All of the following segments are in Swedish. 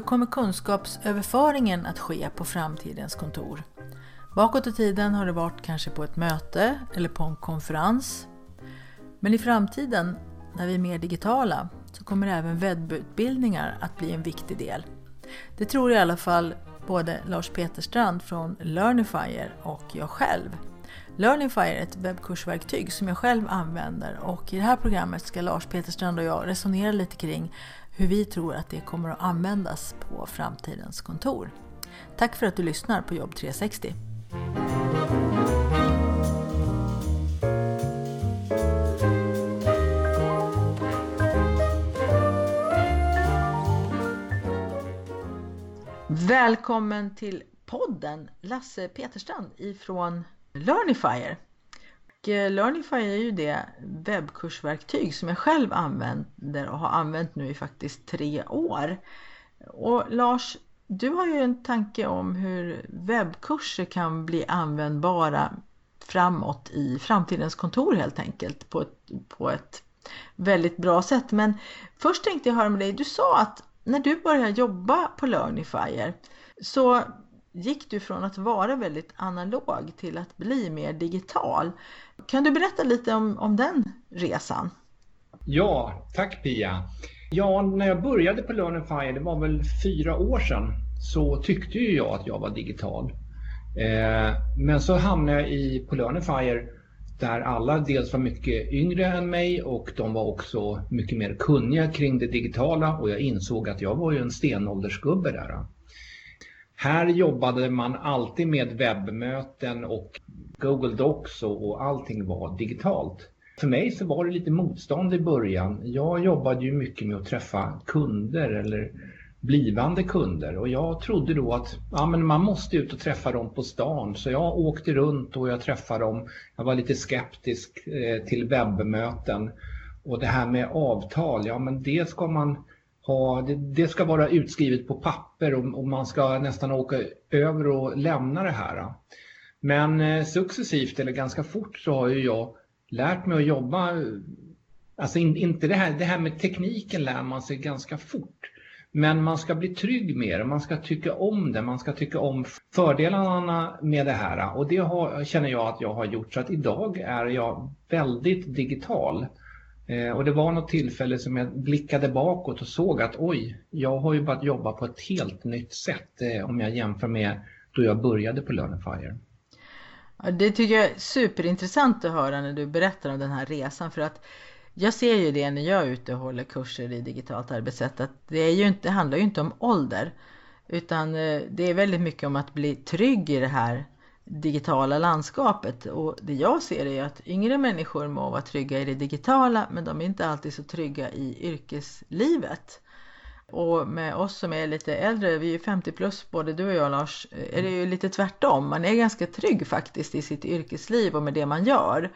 Hur kommer kunskapsöverföringen att ske på framtidens kontor? Bakåt i tiden har det varit kanske på ett möte eller på en konferens. Men i framtiden, när vi är mer digitala, så kommer även webbutbildningar att bli en viktig del. Det tror i alla fall både Lars Peterstrand från Learnifier och jag själv. Learningfire är ett webbkursverktyg som jag själv använder och i det här programmet ska Lars Peterstrand och jag resonera lite kring hur vi tror att det kommer att användas på framtidens kontor. Tack för att du lyssnar på Jobb 360. Välkommen till podden Lasse Peterstrand ifrån Learnifier. Och eh, Learnifier är ju det webbkursverktyg som jag själv använder och har använt nu i faktiskt tre år. Och Lars, du har ju en tanke om hur webbkurser kan bli användbara framåt i framtidens kontor helt enkelt på ett, på ett väldigt bra sätt. Men först tänkte jag höra med dig, du sa att när du började jobba på Learnifier så gick du från att vara väldigt analog till att bli mer digital. Kan du berätta lite om, om den resan? Ja, tack Pia. Ja, när jag började på Learnify, det var väl fyra år sedan, så tyckte ju jag att jag var digital. Eh, men så hamnade jag i, på Fire där alla dels var mycket yngre än mig och de var också mycket mer kunniga kring det digitala och jag insåg att jag var ju en stenåldersgubbe där. Här jobbade man alltid med webbmöten och Google Docs och, allting var digitalt. För mig så var det lite motstånd i början. Jag jobbade ju mycket med att träffa kunder eller blivande kunder och jag trodde då att ja, men man måste ut och träffa dem på stan så jag åkte runt och jag träffade dem. Jag var lite skeptisk eh, till webbmöten och det här med avtal, ja men det ska man ha, det, det ska vara utskrivet på papper och, och, man ska nästan åka över och lämna det här. Men eh, successivt eller ganska fort så har ju jag lärt mig att jobba, eh, alltså in, inte det här, det här med tekniken lär man sig ganska fort. Men man ska bli trygg med det, man ska tycka om det, man ska tycka om fördelarna med det här. Och det har, känner jag att jag har gjort. Så att idag är jag väldigt digital. Eh, och det var något tillfälle som jag blickade bakåt och såg att oj, jag har ju börjat jobba på ett helt nytt sätt eh, om jag jämför med då jag började på Learnifier. Ja, det tycker jag är superintressant att höra när du berättar om den här resan för att jag ser ju det när jag är ute och håller kurser i digitalt arbetssätt att det, är ju inte, det handlar ju inte om ålder utan eh, det är väldigt mycket om att bli trygg i det här digitala landskapet. Och det jag ser är att yngre människor må vara trygga i det digitala men de är inte alltid så trygga i yrkeslivet. Och med oss som är lite äldre, vi är 50 plus både du och jag Lars, eh, är det ju lite tvärtom. Man är ganska trygg faktiskt i sitt yrkesliv och med det man gör.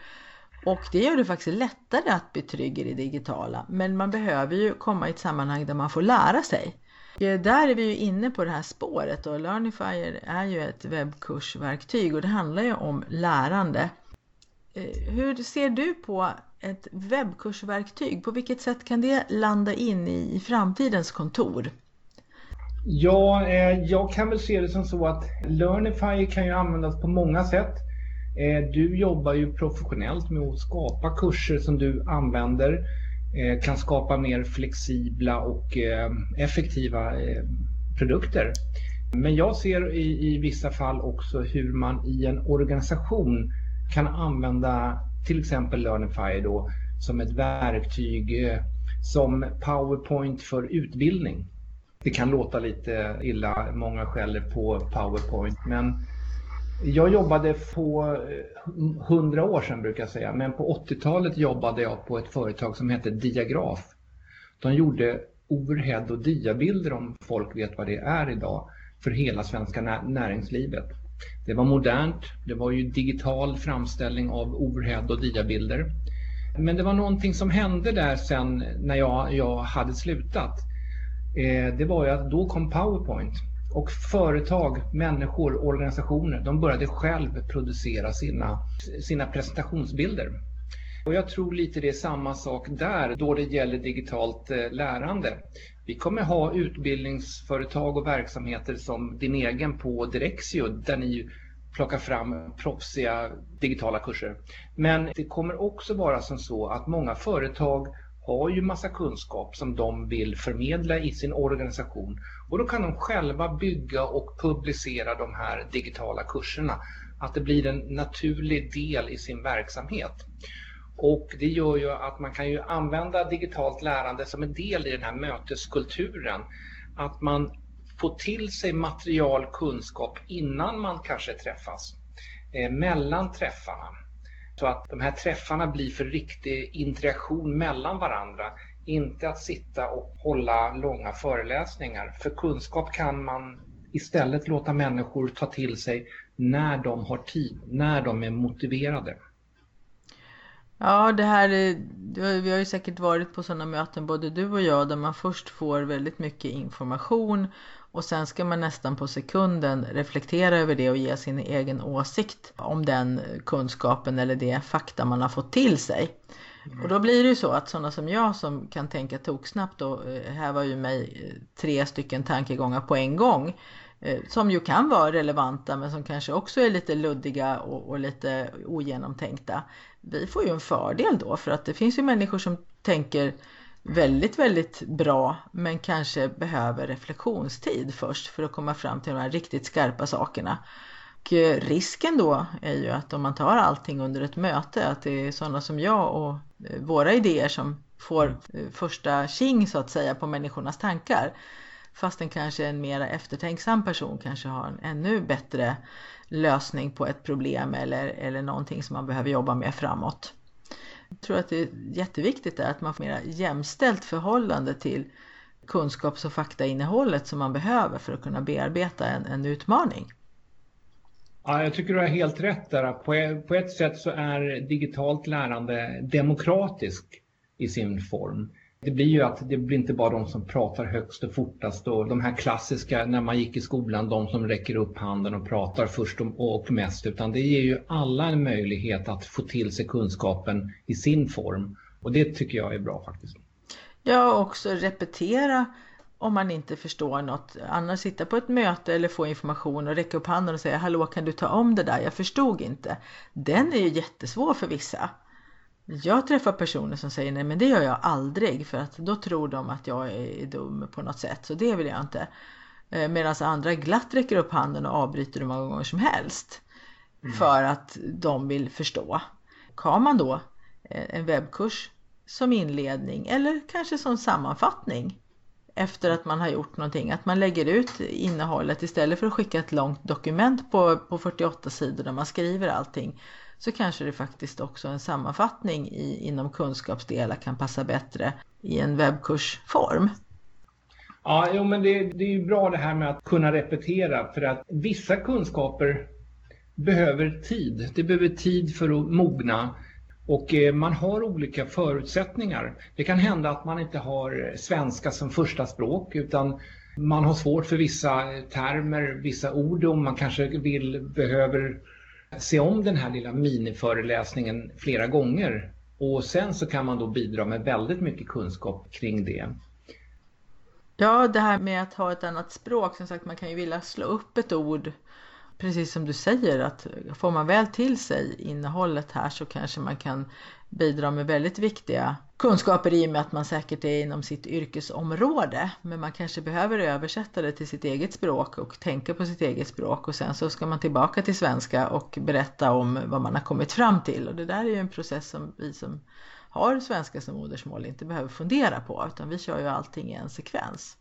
Och det gör det faktiskt lättare att bli trygg i det digitala. Men man behöver ju komma i ett sammanhang där man får lära sig. Eh, där är vi ju inne på det här spåret och Learnifier är ju ett webbkursverktyg och det handlar ju om lärande. Eh, hur ser du på ett webbkursverktyg? På vilket sätt kan det landa in i framtidens kontor? Ja, eh, jag kan väl se det som så att Learnifier kan ju användas på många sätt. Du jobbar ju professionellt med att skapa kurser som du använder Eh, kan skapa mer flexibla och eh, effektiva eh, produkter. Men jag ser i, i vissa fall också hur man i en organisation kan använda till exempel Learnify då som ett verktyg som PowerPoint för utbildning. Det kan låta lite illa, många skäller på PowerPoint, men jag jobbade på eh, 100 år sedan brukar jag säga, men på 80-talet jobbade jag på ett företag som hette Diagraf. De gjorde overhead och diabilder om folk vet vad det är idag för hela svenska näringslivet. Det var modernt, det var ju digital framställning av overhead och diabilder. Men det var någonting som hände där sen när jag, jag hade slutat. Eh, det var ju att då kom Powerpoint och företag, människor, organisationer, de började själv producera sina, sina presentationsbilder. Och jag tror lite det är samma sak där då det gäller digitalt eh, lärande. Vi kommer ha utbildningsföretag och verksamheter som din egen på Direxio där ni plockar fram proffsiga digitala kurser. Men det kommer också vara som så att många företag har ju massa kunskap som de vill förmedla i sin organisation och då kan de själva bygga och publicera de här digitala kurserna. Att det blir en naturlig del i sin verksamhet. Och det gör ju att man kan ju använda digitalt lärande som en del i den här möteskulturen. Att man får till sig material, kunskap innan man kanske träffas. Eh, mellan träffarna. Så att de här träffarna blir för riktig interaktion mellan varandra. Inte att sitta och hålla långa föreläsningar. För kunskap kan man istället låta människor ta till sig när de har tid, när de är motiverade. Ja, det här vi har ju säkert varit på sådana möten både du och jag där man först får väldigt mycket information och sen ska man nästan på sekunden reflektera över det och ge sin egen åsikt om den kunskapen eller det fakta man har fått till sig. Mm. Och då blir det ju så att sådana som jag som kan tänka toksnabbt och eh, häva ur mig eh, tre stycken tankegångar på en gång Eh, som ju kan vara relevanta men som kanske också är lite luddiga och, och, lite ogenomtänkta. Vi får ju en fördel då för att det finns ju människor som tänker väldigt, väldigt bra men kanske behöver reflektionstid först för att komma fram till de här riktigt skarpa sakerna. Och eh, risken då är ju att om man tar allting under ett möte att det är sådana som jag och eh, våra idéer som får eh, första king så att säga på människornas tankar fastän kanske en mer eftertänksam person kanske har en ännu bättre lösning på ett problem eller, eller någonting som man behöver jobba med framåt. Jag tror att det är jätteviktigt att man får mer jämställt förhållande till kunskaps och faktainnehållet som man behöver för att kunna bearbeta en, en utmaning. Ja, jag tycker du har helt rätt där. På, på ett sätt så är digitalt lärande demokratiskt i sin form det blir ju att det blir inte bara de som pratar högst och fortast och de här klassiska när man gick i skolan, de som räcker upp handen och pratar först och mest, utan det ger ju alla en möjlighet att få till sig kunskapen i sin form. Och det tycker jag är bra faktiskt. Ja, också repetera om man inte förstår något. Annars sitta på ett möte eller få information och räcka upp handen och säga Hallå, kan du ta om det där? Jag förstod inte. Den är ju jättesvår för vissa. Jag träffar personer som säger nej men det gör jag aldrig för att då tror de att jag är dum på något sätt så det vill jag inte. Eh, Medan andra glatt räcker upp handen och avbryter hur många gånger som helst. Mm. För att de vill förstå. Har man då eh, en webbkurs som inledning eller kanske som sammanfattning efter att man har gjort någonting. Att man lägger ut innehållet istället för att skicka ett långt dokument på, på 48 sidor där man skriver allting så kanske det faktiskt också en sammanfattning i, inom kunskapsdelar kan passa bättre i en webbkursform. Ja, jo, men det, det är ju bra det här med att kunna repetera för att vissa kunskaper behöver tid. Det behöver tid för att mogna och eh, man har olika förutsättningar. Det kan hända att man inte har svenska som första språk utan man har svårt för vissa termer, vissa ord och man kanske vill, behöver se om den här lilla miniföreläsningen flera gånger och sen så kan man då bidra med väldigt mycket kunskap kring det. Ja, det här med att ha ett annat språk, som sagt man kan ju vilja slå upp ett ord precis som du säger att får man väl till sig innehållet här så kanske man kan bidra med väldigt viktiga kunskaper i och med att man säkert är inom sitt yrkesområde. Men man kanske behöver översätta det till sitt eget språk och tänka på sitt eget språk och sen så ska man tillbaka till svenska och berätta om vad man har kommit fram till. Och det där är ju en process som vi som har svenska som modersmål inte behöver fundera på utan vi kör ju allting i en sekvens.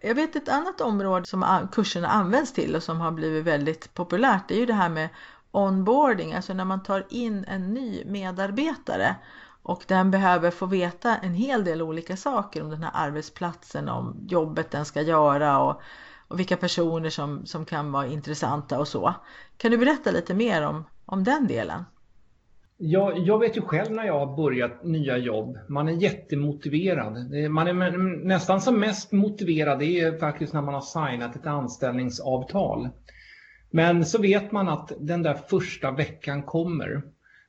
Jag vet ett annat område som kurserna används till och som har blivit väldigt populärt det är ju det här med onboarding, alltså när man tar in en ny medarbetare och den behöver få veta en hel del olika saker om den här arbetsplatsen, om jobbet den ska göra och, och vilka personer som, som kan vara intressanta och så. Kan du berätta lite mer om, om den delen? Jag, jag vet ju själv när jag har börjat nya jobb, man är jättemotiverad. Man är nästan som mest motiverad, det är faktiskt när man har signat ett anställningsavtal. Men så vet man att den där första veckan kommer,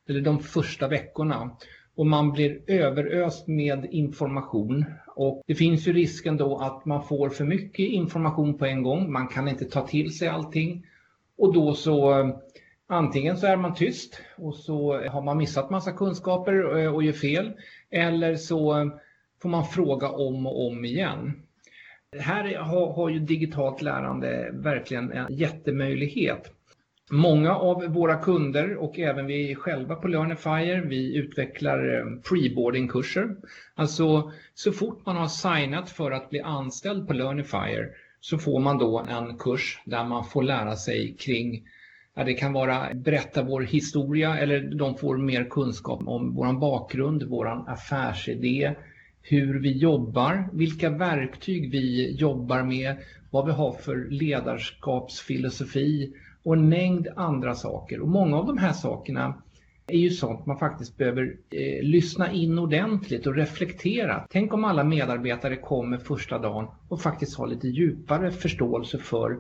eller de första veckorna, och man blir överöst med information. Och det finns ju risken då att man får för mycket information på en gång, man kan inte ta till sig allting. Och då så eh, Antingen så är man tyst och så har man missat massa kunskaper eh, och gör fel. Eller så eh, får man fråga om och om igen. Här har, har ju digitalt lärande verkligen en jättemöjlighet. Många av våra kunder och även vi själva på Learnifier, vi utvecklar eh, preboardingkurser. Alltså så fort man har signat för att bli anställd på Learnifier så får man då en kurs där man får lära sig kring Ja, det kan vara berätta vår historia eller de får mer kunskap om vår bakgrund, vår affärsidé, hur vi jobbar, vilka verktyg vi jobbar med, vad vi har för ledarskapsfilosofi och en mängd andra saker. Och många av de här sakerna är ju sånt man faktiskt behöver eh, lyssna in ordentligt och reflektera. Tänk om alla medarbetare kommer första dagen och faktiskt har lite djupare förståelse för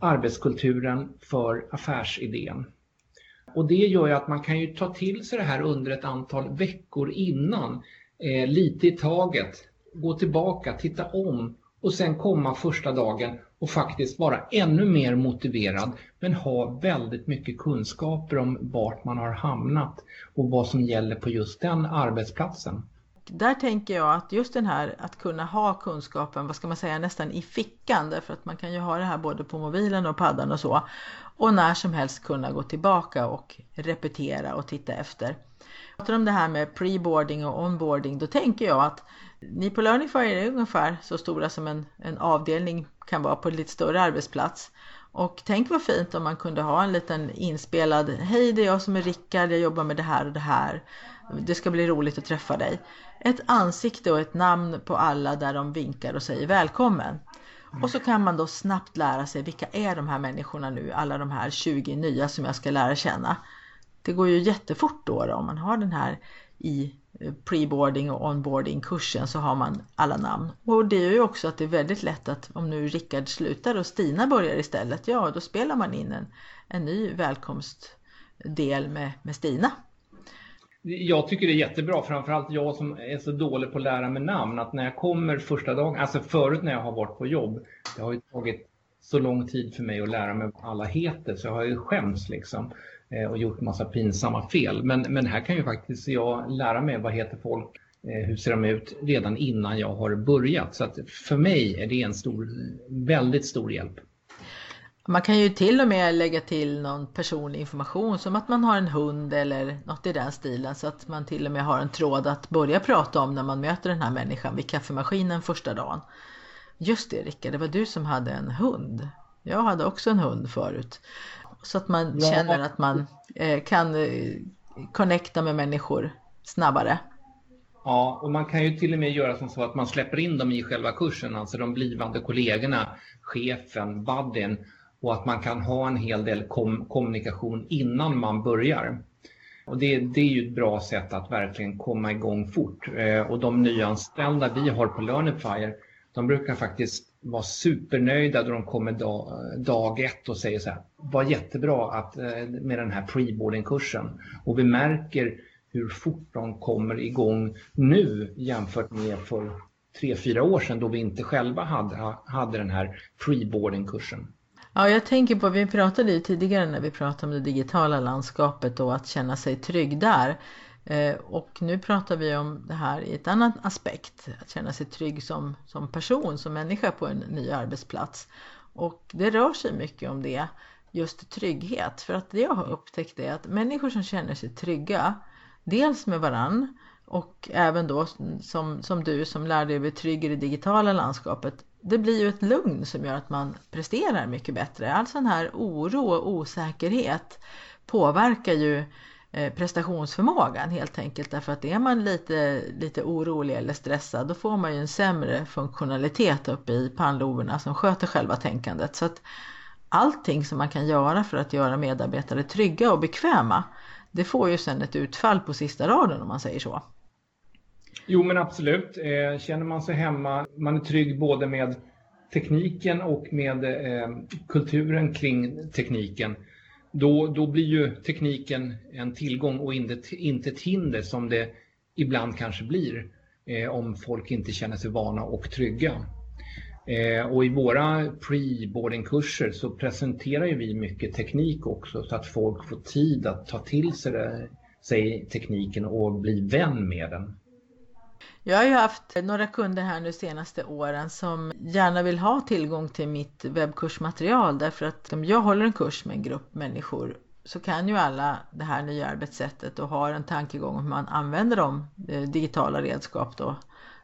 arbetskulturen för affärsidén. Och det gör ju att man kan ju ta till sig det här under ett antal veckor innan, eh, lite i taget, gå tillbaka, titta om och sen komma första dagen och faktiskt vara ännu mer motiverad men ha väldigt mycket kunskaper om vart man har hamnat och vad som gäller på just den arbetsplatsen där tänker jag att just den här att kunna ha kunskapen, vad ska man säga, nästan i fickan därför att man kan ju ha det här både på mobilen och paddan och så och när som helst kunna gå tillbaka och repetera och titta efter. Pratar om det här med preboarding och onboarding, då tänker jag att ni på Learningfire är ungefär så stora som en, en avdelning kan vara på en lite större arbetsplats. Och tänk vad fint om man kunde ha en liten inspelad, hej det är jag som är Rickard, jag jobbar med det här och det här. Det ska bli roligt att träffa dig ett ansikte och ett namn på alla där de vinkar och säger välkommen. Och så kan man då snabbt lära sig vilka är de här människorna nu, alla de här 20 nya som jag ska lära känna. Det går ju jättefort då, då om man har den här i Eh, preboarding och onboarding kursen så har man alla namn. Och det gör ju också att det är väldigt lätt att om nu Rickard slutar och Stina börjar istället, ja då spelar man in en, en ny välkomstdel med, med Stina jag tycker det är jättebra, framförallt jag som är så dålig på att lära mig namn, att när jag kommer första dagen, alltså förut när jag har varit på jobb, det har ju tagit så lång tid för mig att lära mig vad alla heter, så jag har ju skämts liksom eh, Eh, och gjort massa pinsamma fel. Men, men här kan ju faktiskt jag lära mig vad heter folk, eh, hur ser de ut redan innan jag har börjat. Så att för mig är det en stor, väldigt stor hjälp. Man kan ju till och med lägga till någon personlig information som att man har en hund eller något i den stilen så att man till och med har en tråd att börja prata om när man möter den här människan vid kaffemaskinen första dagen. Just det Rickard, det var du som hade en hund. Jag hade också en hund förut. Så att man ja. känner att man eh, kan eh, connecta med människor snabbare. Ja, och man kan ju till och med göra som så att man släpper in dem i själva kursen, alltså de blivande kollegorna, chefen, buddyn och att man kan ha en hel del kom kommunikation innan man börjar. Och det, det, är ju ett bra sätt att verkligen komma igång fort. Eh, och de nyanställda vi har på Learnifier, de brukar faktiskt vara supernöjda då de kommer dag, dag ett och säger så här, var jättebra att, eh, med den här preboarding-kursen. Och vi märker hur fort de kommer igång nu jämfört med för tre, fyra år sedan då vi inte själva hade, hade den här preboarding-kursen. Ja, jag tänker på, vi pratade ju tidigare när vi pratade om det digitala landskapet och att känna sig trygg där. Eh, och nu pratar vi om det här i ett annat aspekt, att känna sig trygg som, som person, som människa på en ny arbetsplats. Och det rör sig mycket om det, just trygghet. För att det jag har upptäckt är att människor som känner sig trygga, dels med varann och även då som, som du som lär dig bli trygg i det digitala landskapet, det blir ju ett lugn som gör att man presterar mycket bättre. All sån här oro och osäkerhet påverkar ju eh, Eh, prestationsförmågan helt enkelt därför att är man lite, lite orolig eller stressad då får man ju en sämre funktionalitet uppe i pannloberna som sköter själva tänkandet. Så att allting som man kan göra för att göra medarbetare trygga och bekväma det får ju sen ett utfall på sista raden om man säger så. Jo men absolut. Eh, känner man sig hemma, man är trygg både med tekniken och med eh, kulturen kring tekniken. Då, då blir ju tekniken en tillgång och inte, inte ett hinder som det ibland kanske blir eh, om folk inte känner sig vana och trygga. Eh, och i våra pre-boardingkurser så presenterar vi mycket teknik också så att folk får tid att ta till sig, det, sig tekniken och bli vän med den. Jag har ju haft några kunder här nu senaste åren som gärna vill ha tillgång till mitt webbkursmaterial därför att om jag håller en kurs med en grupp människor så kan ju alla det här nya arbetssättet och har en tankegång om hur man använder de eh, digitala redskap då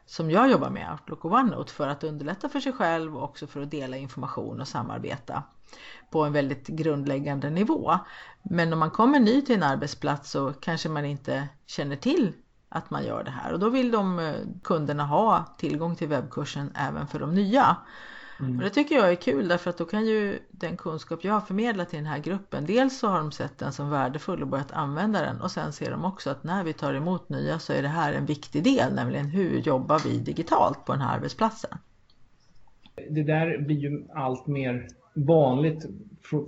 som jag jobbar med, Outlook och OneNote, för att underlätta för sig själv och också för att dela information och samarbeta på en väldigt grundläggande nivå. Men om man kommer ny till en arbetsplats så kanske man inte känner till att man gör det här och då vill de eh, kunderna ha tillgång till webbkursen även för de nya. Mm. Och det tycker jag är kul därför att då kan ju den kunskap jag har förmedlat till den här gruppen, dels så har de sett den som värdefull och börjat använda den och sen ser de också att när vi tar emot nya så är det här en viktig del, nämligen hur jobbar vi digitalt på den här arbetsplatsen. Det där blir ju allt mer vanligt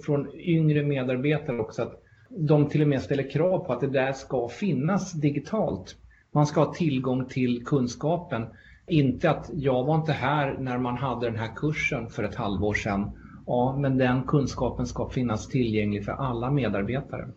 från yngre medarbetare också att de till och med ställer krav på att det där ska finnas digitalt. Man ska ha tillgång till kunskapen inte att jag var inte här när man hade den här kursen för ett halvår sedan. Ja, men den kunskapen ska finnas tillgänglig för alla medarbetare.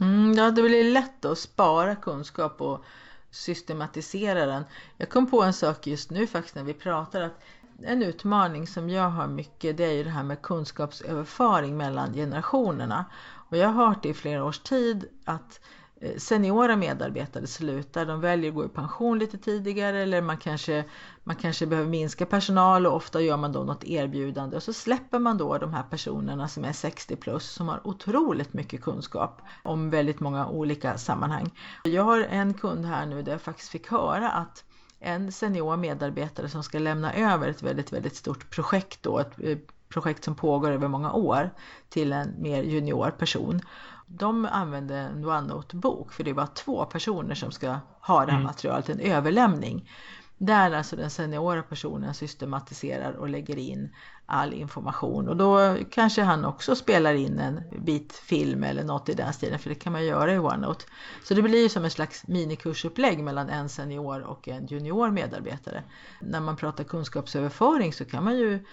Mm, ja, det blir lätt att spara kunskap och systematisera den. Jag kom på en sak just nu faktiskt när vi pratar att en utmaning som jag har mycket det är ju det här med kunskapsöverföring mellan generationerna. Och jag har hört det i flera års tid att Eh, seniora medarbetare slutar, de väljer att gå i pension lite tidigare eller man kanske, man kanske behöver minska personal och ofta gör man då något erbjudande och så släpper man då de här personerna som är 60 plus som har otroligt mycket kunskap om väldigt många olika sammanhang. Jag har en kund här nu där jag faktiskt fick höra att en senior medarbetare som ska lämna över ett väldigt, väldigt stort projekt då, ett eh, projekt som pågår över många år till en mer junior person de använde en OneNote-bok för det var två personer som ska ha det här mm. materialet, en överlämning. Där alltså den seniora personen systematiserar och lägger in all information och då kanske han också spelar in en bit film eller något i den stilen för det kan man göra i OneNote. Så det blir ju som en slags minikursupplägg mellan en senior och en junior medarbetare. När man pratar kunskapsöverföring så kan man ju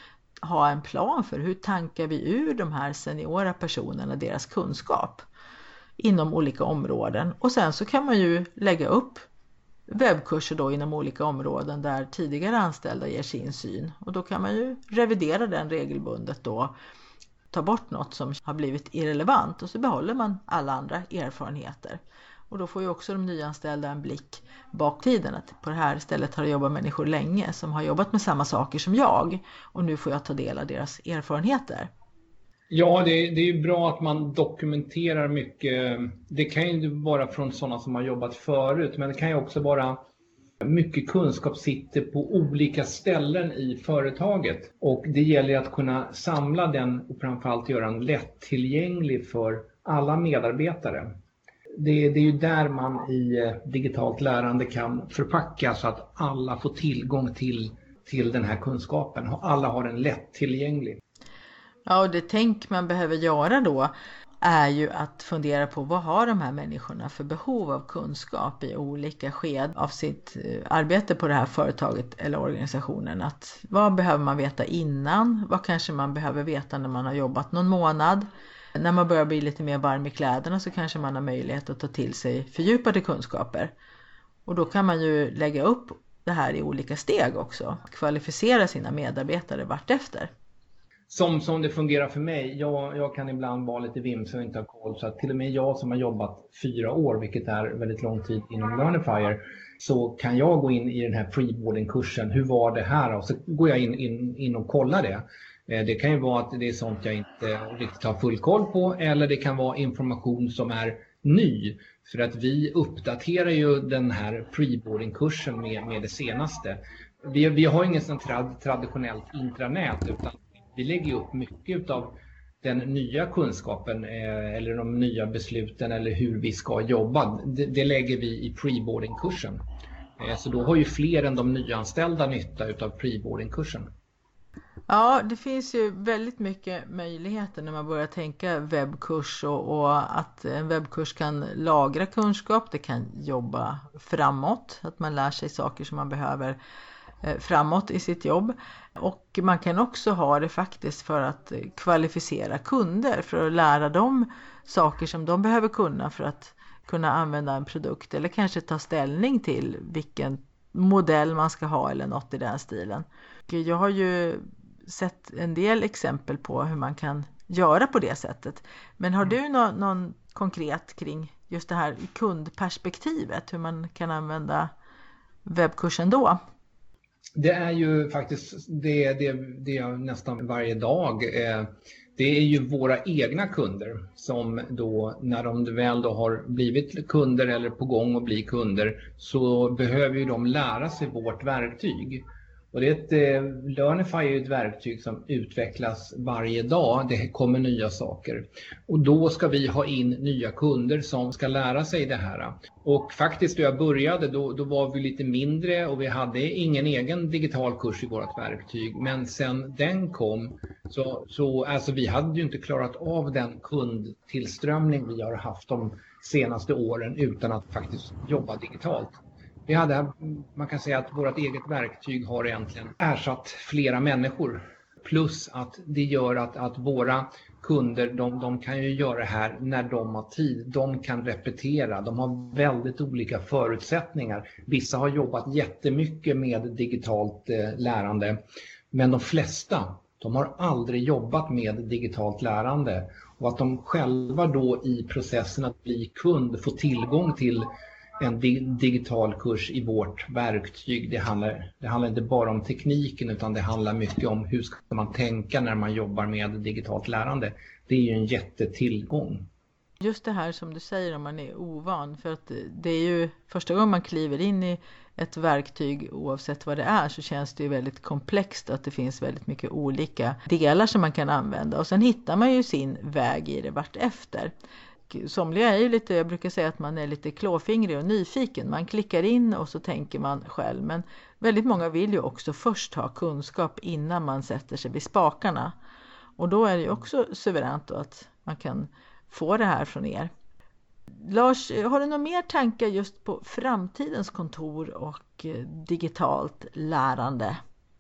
ha en plan för hur tankar vi ur de här seniora personerna deras kunskap inom olika områden och sen så kan man ju lägga upp webbkurser då inom olika områden där tidigare anställda ger sin syn och då kan man ju revidera den regelbundet då ta bort något som har blivit irrelevant och så behåller man alla andra erfarenheter. Och då får ju också de nyanställda en blick baktiden. att på det här stället har det jobbat människor länge som har jobbat med samma saker som jag och nu får jag ta del av deras erfarenheter. Ja, det, det är bra att man dokumenterar mycket. Det kan ju vara från sådana som har jobbat förut, men det kan ju också vara mycket kunskap sitter på olika ställen i företaget och det gäller att kunna samla den och framförallt göra den lättillgänglig för alla medarbetare det, det, är ju där man i eh, digitalt lärande kan förpacka så att alla får tillgång till, till den här kunskapen. Alla har den lättillgänglig. Ja, och det tänk man behöver göra då är ju att fundera på vad har de här människorna för behov av kunskap i olika sked av sitt eh, arbete på det här företaget eller organisationen. Att vad behöver man veta innan? Vad kanske man behöver veta när man har jobbat någon månad? När man börjar bli lite mer varm i kläderna så kanske man har möjlighet att ta till sig fördjupade kunskaper. Och då kan man ju lägga upp det här i olika steg också. Kvalificera sina medarbetare vartefter. Som, som det fungerar för mig. Jag, jag kan ibland vara lite vimsig och inte ha koll. Så att till och med jag som har jobbat fyra år, vilket är väldigt lång tid inom Learnifier, så kan jag gå in i den här freeboarding-kursen. Hur var det här? Och så går jag in, in, in och kollar det. Eh, det kan ju vara att det är sånt jag inte riktigt har full koll på eller det kan vara information som är ny. För att vi uppdaterar ju den här preboardingkursen med, med det senaste. Vi, vi har inget sånt trad, traditionellt intranät utan vi lägger upp mycket av den nya kunskapen eh, eller de nya besluten eller hur vi ska jobba. Det, det lägger vi i preboardingkursen. Eh, så då har ju fler än de nyanställda nytta utav preboardingkursen. Ja, det finns ju väldigt mycket möjligheter när man börjar tänka webbkurs och, och, att en webbkurs kan lagra kunskap, det kan jobba framåt, att man lär sig saker som man behöver eh, framåt i sitt jobb. Och man kan också ha det faktiskt för att kvalificera kunder, för att lära dem saker som de behöver kunna för att kunna använda en produkt eller kanske ta ställning till vilken modell man ska ha eller något i den stilen. Jag har ju sett en del exempel på hur man kan göra på det sättet. Men har du någon, någon konkret kring just det här kundperspektivet, hur man kan använda webbkursen då? Det är ju faktiskt det, det, det nästan varje dag. Eh, det är ju våra egna kunder som då när de väl då har blivit kunder eller på gång att bli kunder så behöver ju de lära sig vårt verktyg. Och det är ett, eh, Learnify är ett verktyg som utvecklas varje dag. Det kommer nya saker. Och då ska vi ha in nya kunder som ska lära sig det här. Och faktiskt då jag började då, då var vi lite mindre och vi hade ingen egen digital kurs i vårt verktyg. Men sen den kom så, så alltså vi hade ju inte klarat av den kundtillströmning vi har haft de senaste åren utan att faktiskt jobba digitalt. Vi hade, man kan säga att vårt eget verktyg har egentligen ersatt flera människor. Plus att det gör att, att våra kunder, de, de, kan ju göra det här när de har tid. De kan repetera, de har väldigt olika förutsättningar. Vissa har jobbat jättemycket med digitalt eh, lärande. Men de flesta, de har aldrig jobbat med digitalt lärande. Och att de själva då i processen att bli kund får tillgång till en digital kurs i vårt verktyg. Det handlar, det handlar inte bara om tekniken utan det handlar mycket om hur ska man tänka när man jobbar med digitalt lärande. Det är ju en jättetillgång. Just det här som du säger om man är ovan för att det är ju första gången man kliver in i ett verktyg oavsett vad det är så känns det ju väldigt komplext att det finns väldigt mycket olika delar som man kan använda och sen hittar man ju sin väg i det vart efter somliga är ju lite, jag brukar säga att man är lite klåfingrig och nyfiken. Man klickar in och så tänker man själv. Men väldigt många vill ju också först ha kunskap innan man sätter sig vid spakarna. Och då är det ju också suveränt att man kan få det här från er. Lars, har du några mer tankar just på framtidens kontor och eh, digitalt lärande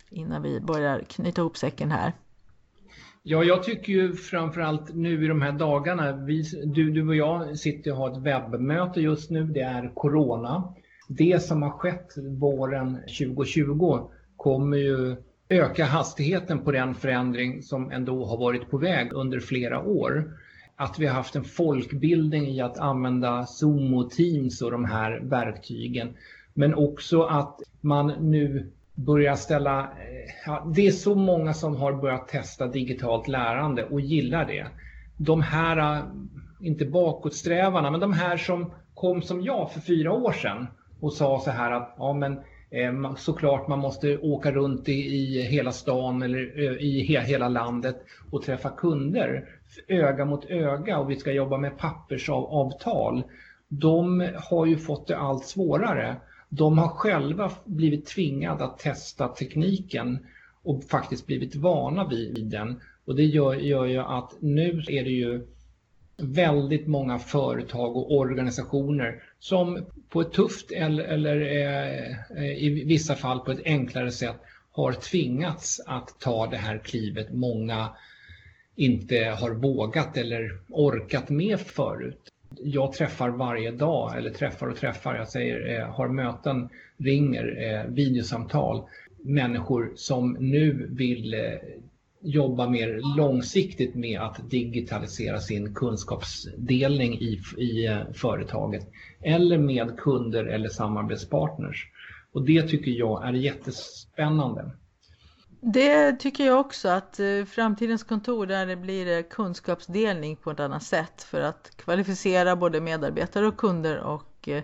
innan vi börjar knyta ihop säcken här? Ja, jag tycker ju framförallt nu i de här dagarna, vi, du, du och jag sitter och har ett webbmöte just nu, det är Corona. Det som har skett våren 2020 kommer ju öka hastigheten på den förändring som ändå har varit på väg under flera år. Att vi har haft en folkbildning i att använda Zoom och Teams och de här verktygen. Men också att man nu börja ställa... Eh, ja, det är så många som har börjat testa digitalt lärande och gillar det. De här, eh, inte bakåtsträvarna, men de här som kom som jag för fyra år sedan och sa så här att ja men eh, såklart man måste åka runt i, i hela stan eller i he, hela landet och träffa kunder öga mot öga och vi ska jobba med pappersavtal. De har ju fått det allt svårare de har själva blivit tvingade att testa tekniken och faktiskt blivit vana vid den. Och det gör, gör ju att nu är det ju väldigt många företag och organisationer som på ett tufft eller, eller eh, eh i vissa fall på ett enklare sätt har tvingats att ta det här klivet många inte har vågat eller orkat med förut jag träffar varje dag, eller träffar och träffar, jag säger eh, har möten, ringer, eh, videosamtal, människor som nu vill eh, jobba mer långsiktigt med att digitalisera sin kunskapsdelning i, i eh, företaget eller med kunder eller samarbetspartners. Och det tycker jag är jättespännande. Det tycker jag också att eh, framtidens kontor där det blir eh, kunskapsdelning på ett annat sätt för att kvalificera både medarbetare och kunder och eh,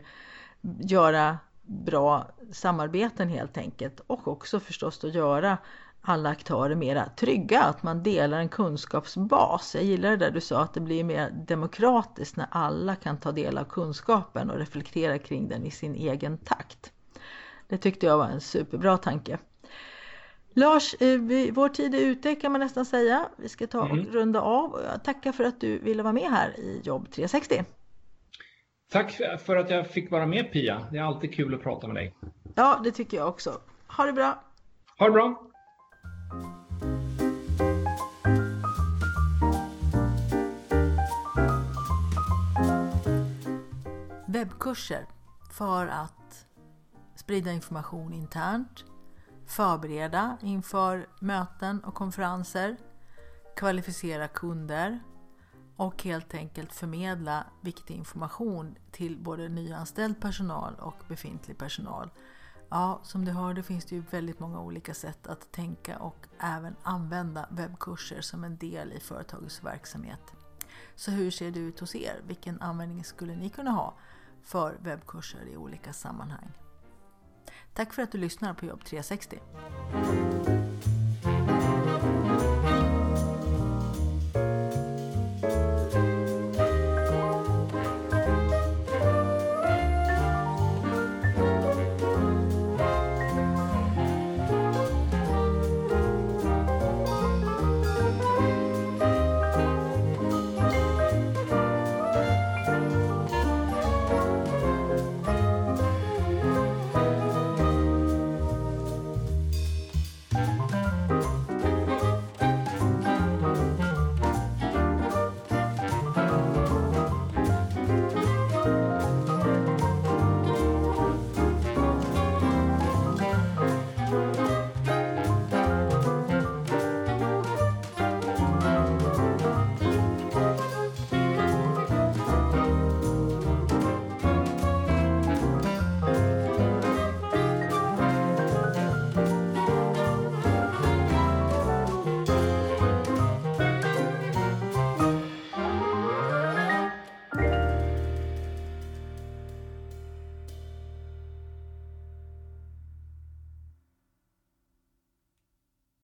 göra bra samarbeten helt enkelt och också förstås att göra alla aktörer mera trygga, att man delar en kunskapsbas. Jag gillar det där du sa att det blir mer demokratiskt när alla kan ta del av kunskapen och reflektera kring den i sin egen takt. Det tyckte jag var en superbra tanke. Lars, eh, vår tid är ute kan man nästan säga. Vi ska ta och mm. runda av. Jag tackar för att du ville vara med här i Jobb 360. Tack för att jag fick vara med Pia. Det är alltid kul att prata med dig. Ja, det tycker jag också. Ha det bra. Ha det bra. Webbkurser för att sprida information internt, förbereda inför möten och konferenser, kvalificera kunder och helt enkelt förmedla viktig information till både nyanställd personal och befintlig personal. Ja, som du hörde finns det ju väldigt många olika sätt att tänka och även använda webbkurser som en del i företagets verksamhet. Så hur ser det ut hos er? Vilken användning skulle ni kunna ha för webbkurser i olika sammanhang? Tack för att du lyssnar på Jobb 360.